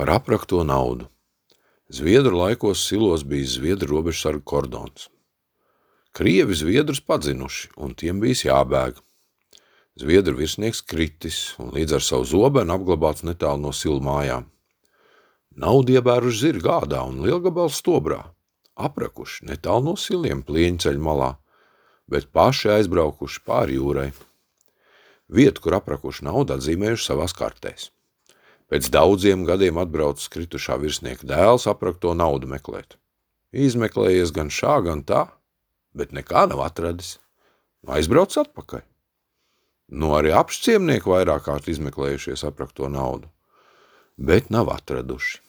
Par aprakto naudu. Zviedru laikos silos bija Zviedru robežsargu kordons. Krievi Zviedrus padzinuši, un tiem bijis jābēg. Zviedru virsnieks kritis un līdz ar savu zobenu apglabāts netālu no silu mājām. Naudu iebēruši zirga gādā un lielgabals stobrā, aprakuši netālu no siliem plieņceļa malā, bet paši aizbraukuši pāri jūrai. Vietu, kur aprakuši naudu, atzīmējuši savās kartēs. Pēc daudziem gadiem atbraucis kritušā virsnieka dēls aprakto naudu meklēt. Izmeklējies gan šā, gan tā, bet nekā nav atradis. Aizbrauc atpakaļ. Nu, arī apšciemnieki vairāk kārt izmeklējušies aprakto naudu, bet nav atraduši.